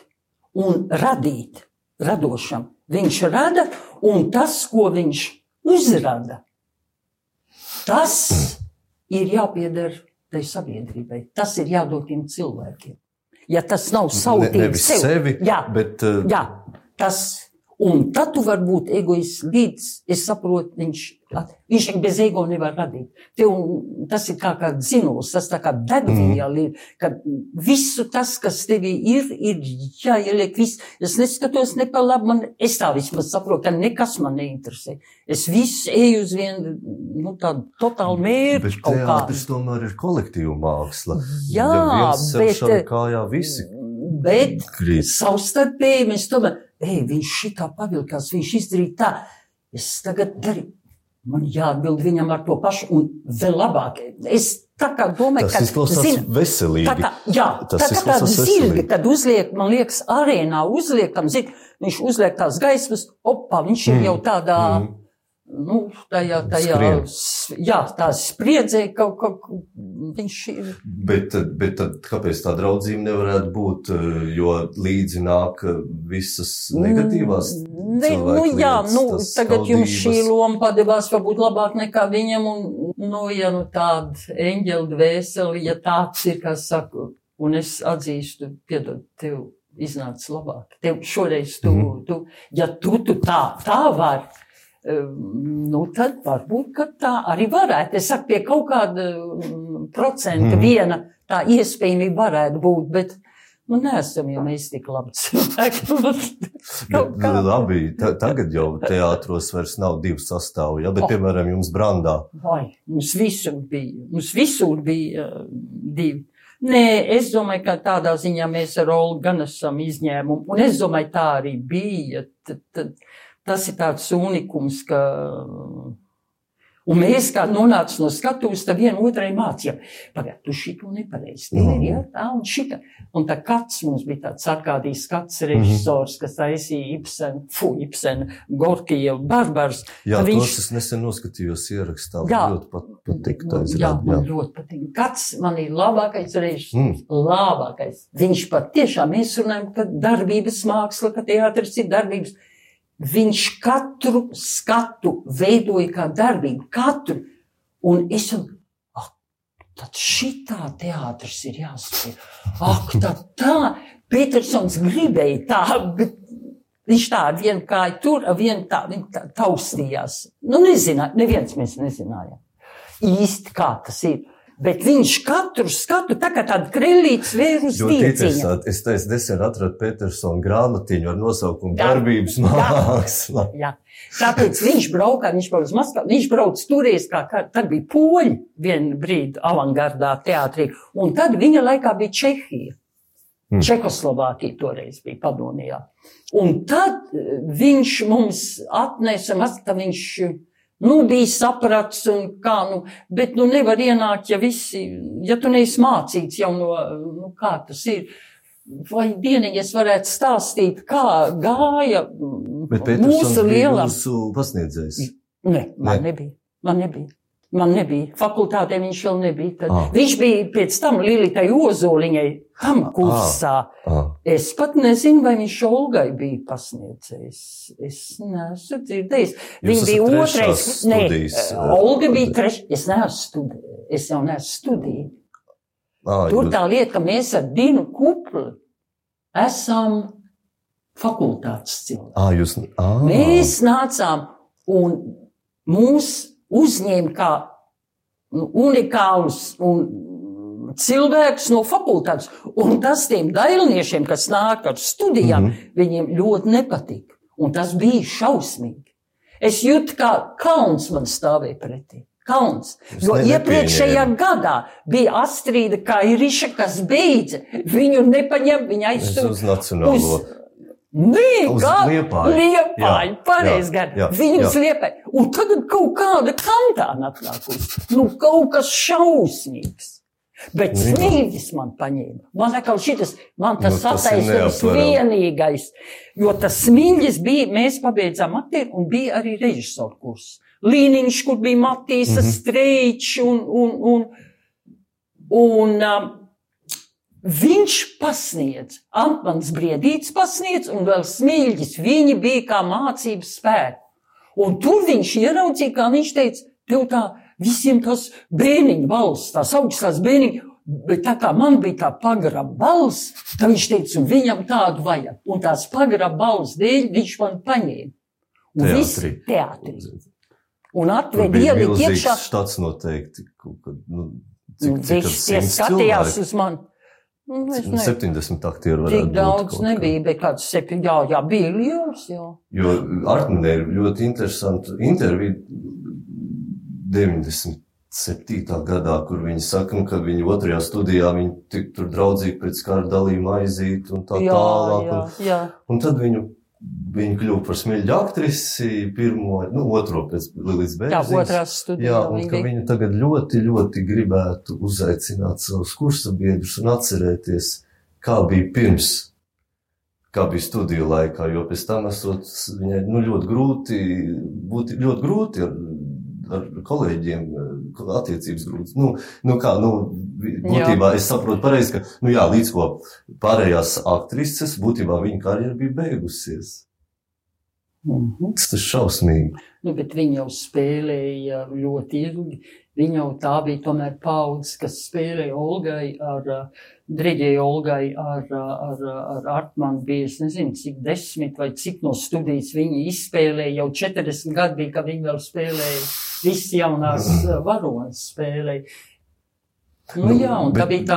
un radīt, radošam. Viņš rada, un tas, ko viņš uzrada, tas ir jāpieder tai sabiedrībai. Tas ir jādod tiem cilvēkiem. Ja tas nav Ne, sautīgi nevis sevi, jā, bet uh, jā, tas. Un tad tu vari būt egoists līdz, es saprotu, viņš, viņš bez ego nevar radīt. Tev, tas ir kā, kā zinos, tas tā kā degviela ir, ka visu tas, kas tevī ir, ir jāieliek viss. Es neskatos ne pa labi, man, es tā vismaz saprotu, ka nekas man neinteresē. Es visu eju uz vienu, nu, tādu totālu mērķu Bet kaut kādu. teātris tomēr ir kolektīva māksla. Jā, ja viens bet- kājā visi Bet krīt. savstarpēji mēs tomēr, ej, viņš šitā pavilkās, viņš izdarīja tā. Es tagad darīju. Man jāatbild viņam ar to pašu, un vēl labāk. Es tā kā domāju, Tas ka izklausās zini, veselīgi. Tā kā, jā, Tas tā kā tāda zirga, kad uzliek, man liekas, arēnā uzliekam, zin, viņš uzliek tās gaismas, opā, viņš ir Mm. jau tādā, Mm. Nu, tajā, tajā, Skrien. jā, tā spriedzē, kaut, kaut, viņš ir. Bet, bet tad, kāpēc tā draudzība nevarētu būt? eh, Jo līdzi nāk eh, visas negatīvās Ne, nu, jā, lietas, nu, tagad jums šī loma padevās varbūt labāk nekā viņam, un, nu, ja nu tāda eņģeļa dvēseli, ja tāds ir, kā saku, un es atzīstu, piedod, tev iznāca labāk. Tev šoreiz tu, Mhm. tu ja tu, tu tā, tā vari. Nu, tad varbūt tā arī varētu. Es saku, pie kaut kāda mm, procenta Mhm. viena tā iespējamība varētu būt, bet nu, neesam jau mēs tik labi cilvēki. [laughs] Kā. labi, ta, tagad jau teātros vairs nav divu sastāvu, ja? bet, Oh. piemēram, jums brandā. Vai, mums visur bija, mums visur bija uh, divi. Nē, es domāju, ka tādā ziņā mēs ar Olu gan esam izņēmumi. Un es domāju, tā arī bija. Tad, tad, tas ir tāds unikums, ka. Un mēs, kā nonācām no skatuves, tad vienam otrai mācījām, pagaidi, tu šito nepareizi. Tev ir jā, tā un šita. Un tā kāds mums bija tāds ārkārtīgi skats režisors, kas taisīja Ibsenu, fu, Ibsenu, Gorkiju, Barbars. Jā, viņš... tos es nesen noskatījos ierakstā. Jā. ļoti pat, patīk. Tā Jā, izrāda, man ļoti patīk. Kāds man ir labākais režisors? Mm. Labākais. Viņš pat tiešām mēs runājam, ka darbības māksla, ka teātris ir darbības. Viņš katru skatu veidoja kā darbību, katru. Un es ak, tad šitā teātris ir jāskatās. Ak, tad tā, Petersons gribēja tā, bet viņš tā ar vienu kāju tur, ar vienu tā, viņa tā taustījās. Nu, nezināja, neviens mēs nezinājām īsti, kā tas ir. Bet viņš katru skatu tā kā tādu krellītes vēru uz dieciņa. Es teicu, nesen atradu Petersona grāmatiņu ar nosaukumu Jā. Darbības Jā. māksla. Jā. Tāpēc viņš brauca, viņš brauca uz Maskavu, viņš brauca toreiz, kā, kā tad bija poļi vienu brīdi avangardā teātrī, un tad viņa laikā bija Čehija. Hmm. Čehoslovākija toreiz bija padomījā. Un tad eh, viņš mums atnesa, ka viņš nu, bija saprats, un kā, nu, bet nu nevar ienākt, ja visi, ja tu neesi mācīts jau no, nu, kā tas ir. Vai dieniņi es varētu stāstīt, kā gāja Bet Petersons mūsu lielā. jūsu pasniedzējs. Nē, man Ne? nebija. Man nebija. Man nebija. Fakultātē viņš vēl nebija. Tad Ah. Viņš bija pēc tam Lilitai Ozoliņai tam kursā. Ah, Es pat nezinu, vai viņš Olgai bija pasniedzējis. Es neesmu dzirdējis. Viņa bija otrais. Nē, eh, Olga bija trešā. Es neesmu studējis. Es jau neesmu studējis. Ā, Tur jūs- tā lieta, ka mēs ar Dinu Kupli esam fakultātes cilvēki. Ā, jūs, ā, Mēs nācām un mūs uzņēma kā nu, unikālus un cilvēkus no fakultātes. Un tas tiem dailniešiem, kas nāk ar studijām, mm. -hmm. viņiem ļoti nepatika. Un tas bija šausmīgi. Es jūtu, kā kauns man stāvēja pretī. Kauns. Jūs Jo iepriekšējā gadā bija Astrīda Kairiša, kas beidza. Viņu nepaņem, viņa Es aizsūta uz nacionālo. uz Nē, Jā, pareizi gan. uz Liepāju. Un tagad kaut kāda kantāna atnākusi. Nu, kaut kas šausmīgs. Bet smīļs man paņēma. Man atkal šitas, man tas Nu, neaptverami. vienīgais. Jo tas smīļs bija, mēs pabeidzām aktieru un bija arī režisoru kurs. Līniņš, kur bija Matīsa mm. -hmm. Streičs un, un, un, un um, Viņš pasniedz, Antmans Briedīts pasniedz, un vēl smilģis. Viņi bija kā mācības spēki. Un tur viņš ieraudzīja, kā viņš teica, tev tā visiem tas bēniņu balss, tās augstās bēniņu, bet tā kā man bija tā pagraba balss, tad viņš teica, un viņam tādu vajag. Un tās pagraba balss dēļ viņš man paņēma. Un viss Teātrī. teātrī. Un bija ielikt iekšā. štats noteikti. kaut kad, Nu, Nu, cik, cik Visi tie skatījās uz mani. Nu, es nezinu. 70 aktieri varētu Tik būt daudz kaut kā. nebija, bet kāds septiņi, jā, jā, bija liels, jā. Jo Artmanē ir ļoti interesanti intervija 97. gadā, kur viņi saka, nu, ka viņi otrajā studijā viņi tik tur draudzīgi pēc kara dalījuma aiziet un tā jā, tālāk. jā, Un, jā. un tad viņu, viņi kļuva par smilģu aktrisi, pirmo, nu, otro pēc Lilijas Jā, Bērziņas. otrās studijā Jā, un ka viņi tagad ļoti, ļoti gribētu uzaicināt savus kursabiedrus un atcerēties, kā bija pirms, kā bija studiju laikā, jo pēc tam esot viņai nu, ļoti grūti, būtu ļoti grūti ar, ar kolēģiem eh, attiecības grūtas. Nu, nu kā, nu, būtībā es saprotu pareizi, ka, nu jā, līdz ko pārējās aktrises, būtībā viņa karjera bija beigusies. Mhm. Tas ir šausmīgi. Nu, bet viņi jau spēlēja ļoti ilgi. Viņa jau tā bija tomēr paudze, kas spēlēja Olgai ar, Dreģēja Olgai ar, ar, ar Artmanu bija, es nezinu, cik desmit vai cik no studijas viņi izspēlēja. Jau 40 gadi bija, kad viņi vēl spēlēja, visas jaunās eh, varonas spēlēja. Nu, jā, un tā bet- bija tā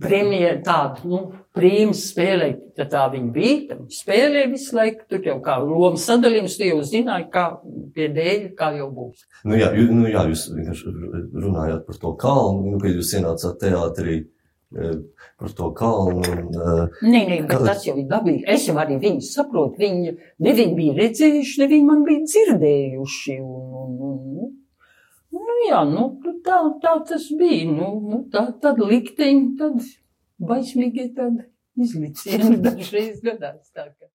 premjera, tāda, nu, prīmas spēlē, tad tā viņa bija, tad viņa spēlēja visu laiku, tur jau kā loma sadalījums, tu jau zināji, kā pie dēļ, kā jau būs. Nu, jā, jū, nu, jā, jūs runājāt par to kalnu, nu, kad jūs ienācāt teātrī eh, par to kalnu. Un, eh, Nē, nē, bet Kā- tas jau ir dabīgi. Es jau arī viņu saprotu. Viņi, ne viņi bija redzējuši, ne viņi man bija dzirdējuši. Un, un, un, jā, nu, tā, tā tas bija. Nu, nu, tā, tad likteņi, tad baismīgi tad izlicieni [laughs] dažreiz gadās. Tā, ka.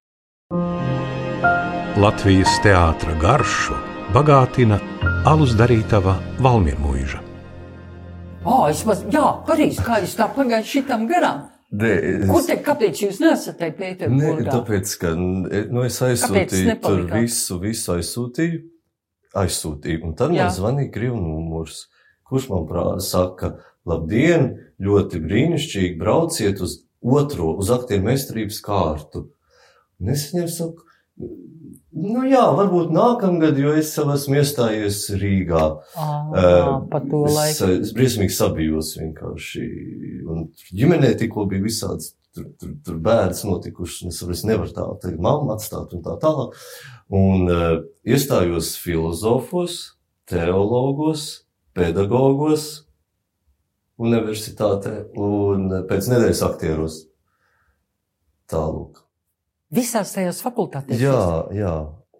Latvijas teātra garšu bagātina alus darītava Valmiermuiža. Oh, es maz, jā, pareizi, kā jūs tā pagājuši šitam garām. de, Kur es, te, kāpēc jūs nesat te ne, Pēterburgā? tāpēc, ka nu, es aizsūtīju tur visu, visu aizsūtīju, aizsūtīju, un tad Jā. man zvanīja Krievu numurs, kurš man prā, saka, labdien, ļoti brīnišķīgi, brauciet uz otro, uz aktieru meistarības kārtu. Un es viņiem saku, nu jā, varbūt nākamgad, jo es jau esmu iestājies Rīgā. Pa to es, es briesmīgi sabijos vienkārši. Un ģimenē tikko bija visāds. Tur, tur, tur bērns notikušas, un es es nevaru tā, tagad mammu atstāt un tā tālāk. Un uh, iestājos filozofos, teologos, pedagogos, universitātē un pēc nedēļas aktieros. Tālūk. Visās tajās fakultātēs. Jā, jā.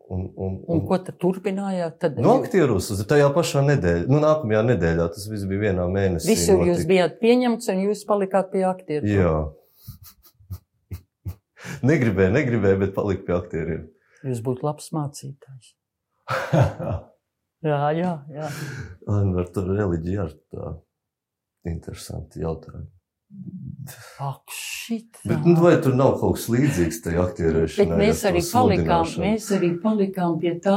Un, un, Un ko tad turpinājāt? Tad No aktieros uz tajā pašā nedēļā, nu, nākamajā nedēļā tas viss bija vienā mēnesī. Visur jūs notika. bijāt pieņemts un jūs palikāt pie aktieriem. Jā. [laughs] negribēju, negribēju, bet paliku pie aktieriem. Jūs būtu labs mācītājs. [laughs] Jā, jā, jā. Un ar to reliģiju ar tā interesanti jautājumi. Ak, šit. Bet, nu, vai tur nav kaut kas līdzīgs tajā Bet aktierēšanai? mēs arī, palikām, mēs arī palikām pie tā,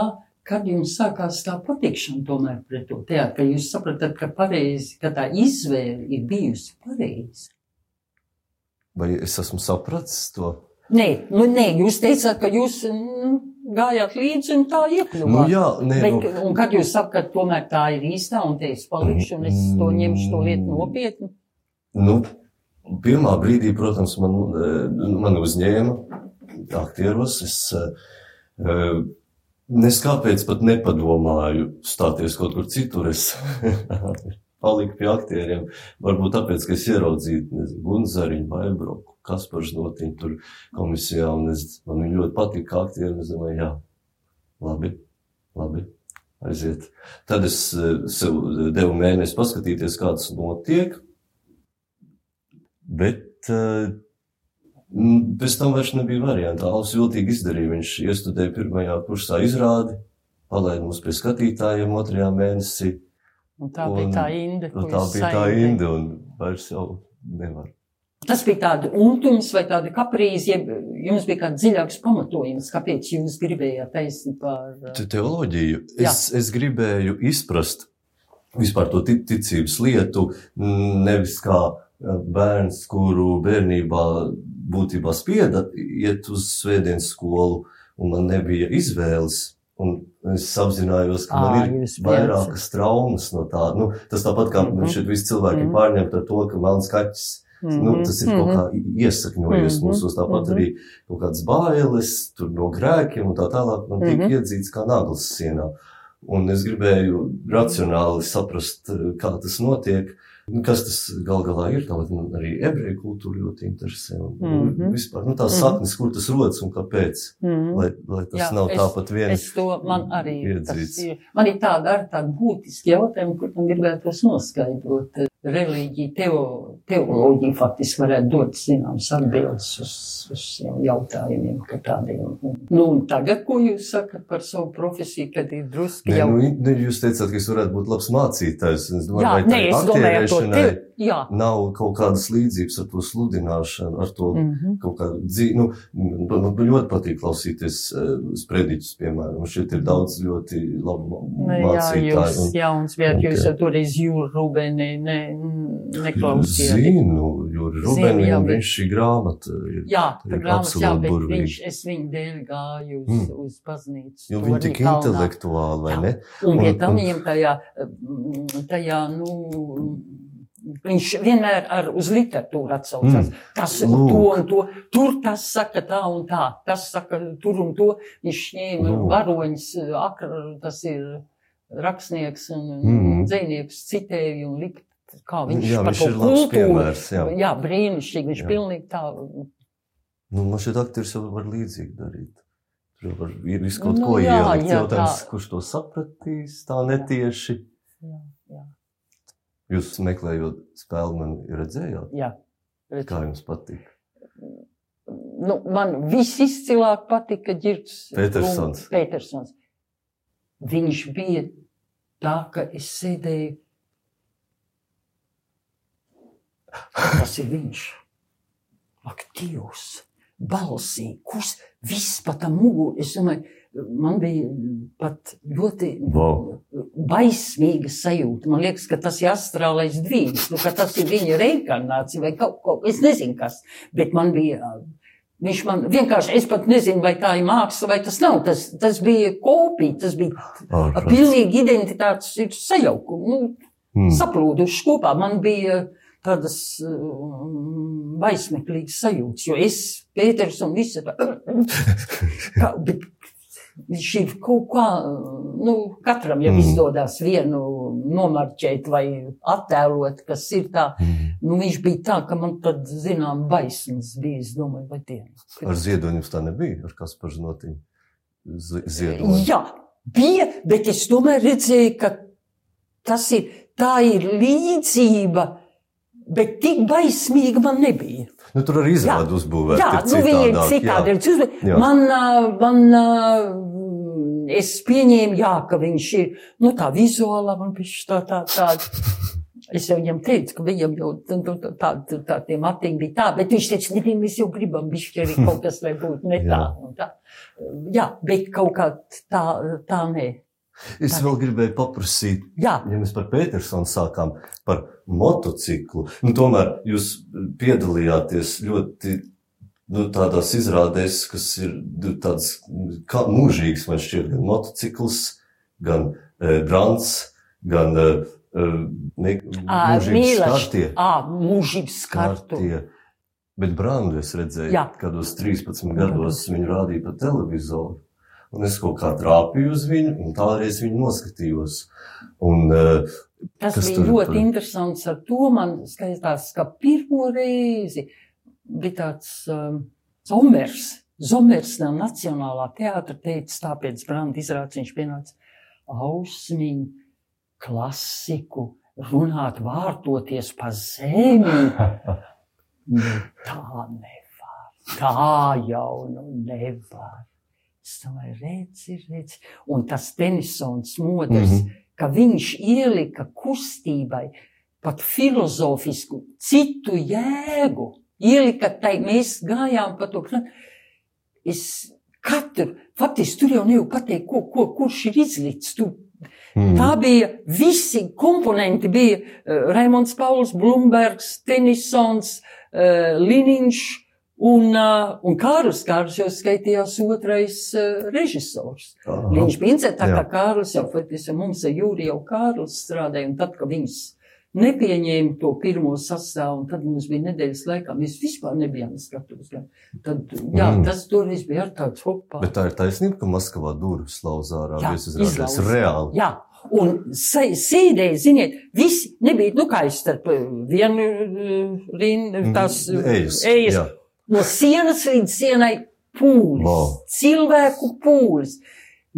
kad jums sākās tā patikšana tomēr pret to teātru, ka jūs sapratat, ka pareizi, ka tā izvēle ir bijusi pareiza. Vai es esmu sapratis to? Nē, nu, nē, jūs teicāt, ka jūs nu, gājāt līdzi un tā iekļuvāt. Nu, jā, nē, Bet, nu, un kad jūs sakat, ka tomēr tā ir īstā un te es palikšu un es to Mm. ņemšu to lietu nopietni? nu, pirmā brīdī, protams, man, eh, man uzņēma aktieros. Es eh, nes kāpēc pat nepadomāju stāties kaut kur citur. Es [laughs] paliku pie aktieriem. Varbūt tāpēc, ka es ieraudzīju Gunzariņu, Vaibroku, Kasparu Notiņu tur komisijā, un es, man viņi ļoti patika kā aktieri, un es domāju, jā, labi, labi, aiziet. Tad es eh, sev devu mēnesi paskatīties, kā tas notiek, bet eh, mm, pēc tam vairs nebija variantu. Alus viltīgi izdarīja, viņš iestudēja pirmajā kursā izrādi, palaida mūs pie skatītājiem otrajā mēnesī, Un tā Un- bija tā inde. un ko tā bija tā saimniekojat. inde, un vairs jau nevar. Tas bija tāds untums vai tāda kaprīze, jeb jums bija kāds dziļāks pamatojums, kāpēc jūs gribējāt taisni par. uh, Te- Teoloģiju. Es, es gribēju izprast vispār to ti- ticības lietu, nevis kā eh, bērns, kuru bērnībā būtībā spieda iet uz svētdienas skolu, un man nebija izvēles. Un es apzinājos, ka man ir vairākas traumas no tā. Nu, tas tāpat kā Mhm. šeit visi cilvēki ir Mhm. pārņemti ar to, ka melns kaķis Nu, tas ir kaut kā iesakņojies Mhm. mūsos, tāpat Mhm. arī kaut kādas bailes tur no grēkiem un tā tālāk. Man tika Mhm. iedzīts kā naglas sienā. Un es gribēju racionāli saprast, kā tas notiek. Nu, Kas tas gal galā ir? Tāpat man arī ebreju kultūra ļoti interesē. Un, Mhm. Vispār, nu, tās Mhm. saknes, kur tas rodas un kāpēc. Mm. Lai, lai tas Jā, nav es- tāpat vien. Es to man arī. tas Iedzīts. ir- Man ir tāda ar tādu būtisku jautājumu, kur man gribētos noskaidrot. Reliģija, teo, teoloģija faktiski varētu dot zināmas atbildes uz, uz jautājumiem, kā tādiem. Nu, un tagad, ko jūs sakat par savu profesiju, kad ir druski Nē, jau. nu, ne, jūs teicāt, ka es varētu būt labs mācītājs. Es domāju, Jā, vai nē, domāju, ar to aktierēšanai jā. nav kaut kādas līdzības ar to sludināšanu, ar to Mhm. kaut kādu dzīvi. Nu, man, man ļoti patīk klausīties uh, sprediķus, piemēram. Šeit ir daudz ļoti labu Nu, jā, mācītāju. jūs un- jauns un jūs jau toreiz jūru rūbeni ne, neklausījāt. Zinu, jo Zinu, Rubēnam jā, viņš bet- šī grāmata ir. Jā, tā grāmatas, jā, bet burvīgi. viņš, es viņu dēļ gāju uz, Mm. mm. uz baznīcu. Jo viņi tik intelektuāli, vai Jā. ne? Un Un- tam un- viņam tajā, mm, tajā, nu, viņš vienmēr ar uz literatūru atsaucās. Mm. Tas un to un to. Tur tas saka tā un tā. Tas saka tur un to. Viņš ņēma Lūk. varoņus, akra, tas ir rakstnieks un Mm. dzēnieks citēja un likt, kā viņš Jā, par viņš ir labs piemērs. Jā. Jā, brīnišķīgi. Viņš Jā. pilnīgi tā. Nu, man šeit aktieris jau var līdzīgi darīt. Tur var ir visu kaut Nu, ko jā, ielikt. jā, Jautājums, tā. kurš to sapratīs, tā netieši. Jā. Jūs meklējot spēli, man redzējāt, jā. kā jums patīk. Nu, man visizcilāk patika Girts Petersons. Petersons. Viņš bija tā, ka es sēdēju. Tas ir viņš. Aktīvs, balsī, kurš viss pat domāju, man bija pat ļoti Wow. baismīga sajūta. Man liekas, ka tas ir astrālais dvīņš, nu, ka tas ir viņa reinkarnācija vai kaut ko, es nezinu kas, bet man bija. Viņš man vienkārši, es pat nezinu, vai tā ir māksla, vai tas nav. Tas, tas bija kopija, tas bija Ārprāts. pilnīgi identitātes ir sajaukums, nu, Mm. saplūduši kopā. Man bija tādas um, baismeklīgas sajūtas, jo es, Pēters un visi, tā, [coughs] kā, bet ir kaut kā, nu, katram jau Mm. izdodas vienu nomarķēt vai attēlot, kas ir tā. Mm. Nu, viņš bija tā, ka man tad, zinām, baismas bija, es domāju, vai tie. Ar ziedoņu jums tā nebija, ar kas? Z- Ziedoņu. Jā, bija, bet es tomēr redzēju, ka tas ir, tā ir līdzība, bet tik baismīga man nebija. Nu, tur arī izrāda uzbūvēta. Jā, nu viņi ir citādi. ir citādāk. Jā. Man, man, es pieņēmu, jā, ka viņš ir, nu tā vizuālā man bija tā, tā, tā. Es jau viņam teicu, ka viņam jau tā, tā, tā, tā tie matiņi bija tā, bet viņš teica, ne, mēs jau gribam bišķi arī kaut kas, lai būtu ne tā. un tā. Jā, bet kaut kā tā, tā nē. Es vēl gribēju paprasīt, Jā, ja mēs par Petersonu sākām, par motociklu. Nu, tomēr jūs piedalījāties ļoti nu, tādās izrādēs, kas ir nu, tādas kā mūžīgas, man šķiet, gan motocikls, gan e, brants, gan e, e, ne, mūžības skartie. ā, mūžības. Skartie. Bet brandu es redzēju, Jā. kādos 13 gados viņu rādīja pa televizoru. Un es kaut kā trāpīju uz viņu, un tālreiz viņu noskatījos. Un, uh, Tas bija tur ļoti par- interesants. Ar to man skaitās, ka pirmo reizi bija tāds um, Zomers. Zomers no Nacionālā teātra teica, tāpēc Branda izrādes viņš pienāca ausmiņu, klasiku, runāt, vārtoties pa zemi. [laughs] Nu, tā nevar. Tā jau nu nevar. Es domāju, redzi, redzi. Un tas Tenisons modrs, mm. -hmm. ka viņš ielika kustībai pat filozofisku citu jēgu. Ielika tai, mēs gājām pa to. Es katru, faktiski tur jau nevar pateikt, ko, ko, kurš ir izlicis. Tu mm, Tā bija visi komponenti. Bija uh, Raimons Pauls, Blumbergs, Tenisons, uh, Liniņš un, uh, un Kārlis. Kārlis jau skaitījās otrais uh, režisors. aha. Viņš bija tā kā. Kārlis jau, faktiski mums ar Jūri jau Kārlis strādāja, un tad, kad viņas nepieņēma to pirmo sastāvu, un tad mums bija nedēļas laikā, mēs vispār nebijām skatos. gan. Tad, jā, Mm. tas toreiz bija ar tāds hopā. Bet tā ir taisnība, ka Maskavā durvis lauza ārā. Jā, Jūs izrādāties izlauza. reāli. Jā, un sē- sēdēja, ziniet, visi nebija, nu kā es starp eh, vienu eh, rindu, tās eh, ejas, ejas. No sienas līdz sienai pūlis, Wow. cilvēku pūlis.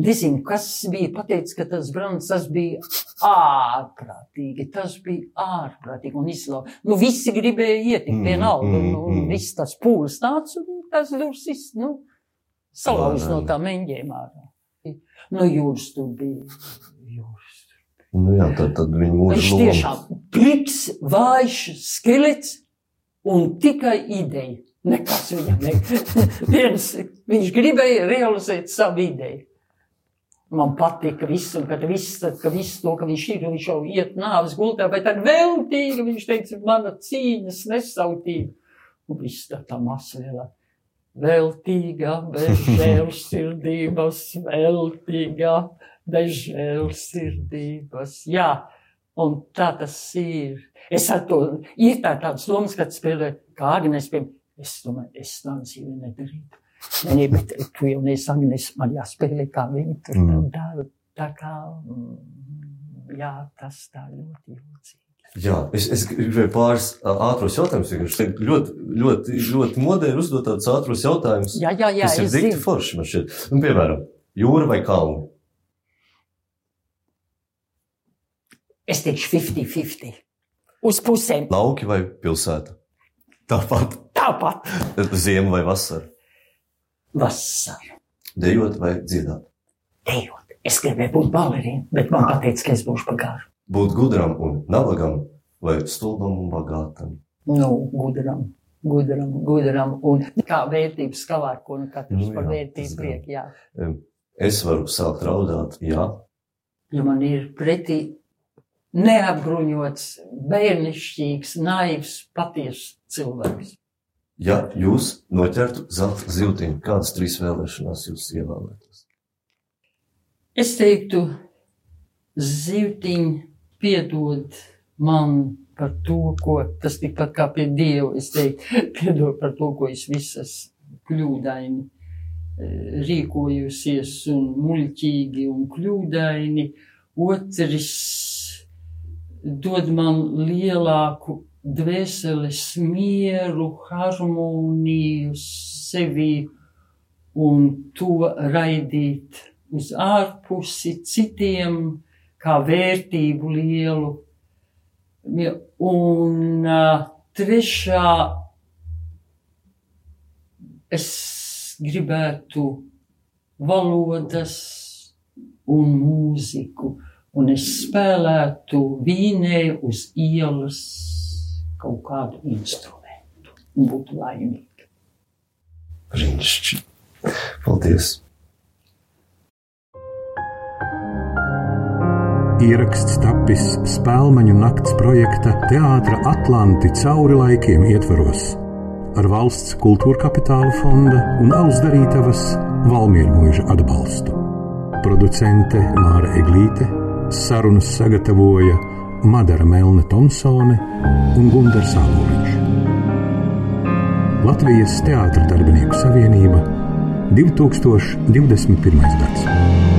Nezinu, kas bija pateicis, ka tas brands, tas bija ārprātīgi, tas bija ārprātīgi un izlau. Nu, visi gribēja ietikt Mm, vienalga, mm, un mm. viss tas pūlis nāca, un tas dursis, nu, salauz no tā meņģiem ārā. Nu, jūras tur bija. Jūras. Nu, jā, tad, tad viņi mūžu Viņš tiešām pliks, vājš, skelets un tikai ideja. Nekas viņam ne. [laughs] Viens, viņš gribēja realizēt savu ideju. Man patika viss, un kad viss, tad, ka viss to, ka viņš ir, viņš jau iet nāves gultā, bet tad veltīgi, viņš teica, mana cīņas nesautība. Un viss tā tā masvēlā. Veltīgā, bez žēlsirdības, [laughs] veltīgā, bez žēlsirdības. Jā, un tā tas ir. Es ar to, ir tā tāds domas, kad spēlē kā Agnes, piemēram, es domāju, es tādu dzīvi nedarītu. Nē, bet tu jau neesi Agnes, man jāspēlē kā viņa tur Mm. dara. Tā kā, jā, tas tā ļoti jūtīgi. Jā, es, es gribēju pāris ātros jautājumus. Ļoti, ļoti, ļoti moderni uzdot tādus ātros jautājumus. Jā, jā, jā, kas ir dikti forši man šķiet. Nu, piemēram, jūra vai kalni? Es teikšu 50-50. Uz pusēm. Lauki vai pilsēta? Tāpat Tāpat. ziema vai vasara? Vasara. Dejot vai dziedāt? Ejot. Es gribēju būt balerīna, bet man pateica, ka es būšu pagāru. Būt gudram un nabagam vai stulbam un bagātam? Nu, gudram. Gudram, gudram, un kā vērtības skalā, ko nu katrs Nu, par jā, tas vērtību liek, jā. Es varu sākt raudāt, jā, Ja man ir pretī neapbruņots, bērnišķīgs, naivs, patiess cilvēks. Ja jūs noķertu zelta zīltiņu, kādas trīs vēlēšanās jūs ievēlētos? Es teiktu, zīvtiņi piedod man par to, ko tas tikpat kā pie Dieva. Es teiktu, [laughs] piedod par to, ko es visas kļūdaini eh, rīkojusies un muļķīgi un kļūdaini. Otrs dod man lielāku dvēseles mieru, harmoniju sevī un to raidīt uz ārpusi citiem kā vērtību lielu. Un uh, trešā es gribētu valodas un mūziku un es spēlētu vīnē uz ielas kaut kādu instrumentu un būtu laimīga. Brīnišķīgi. Paldies! Ieraksts tapis Spēlmaņu nakts projekta Teātra Atlanti cauri laikiem ietvaros ar valsts kultūra kapitāla fonda un Ausdarītavas Valmiermuiža atbalstu. Producente Māra Eglīte, sarunas sagatavoja Madara Melna Thompsone un Gunārs Sāboliņš. Latvijas Teātras darbinieku savienība 2021. gads.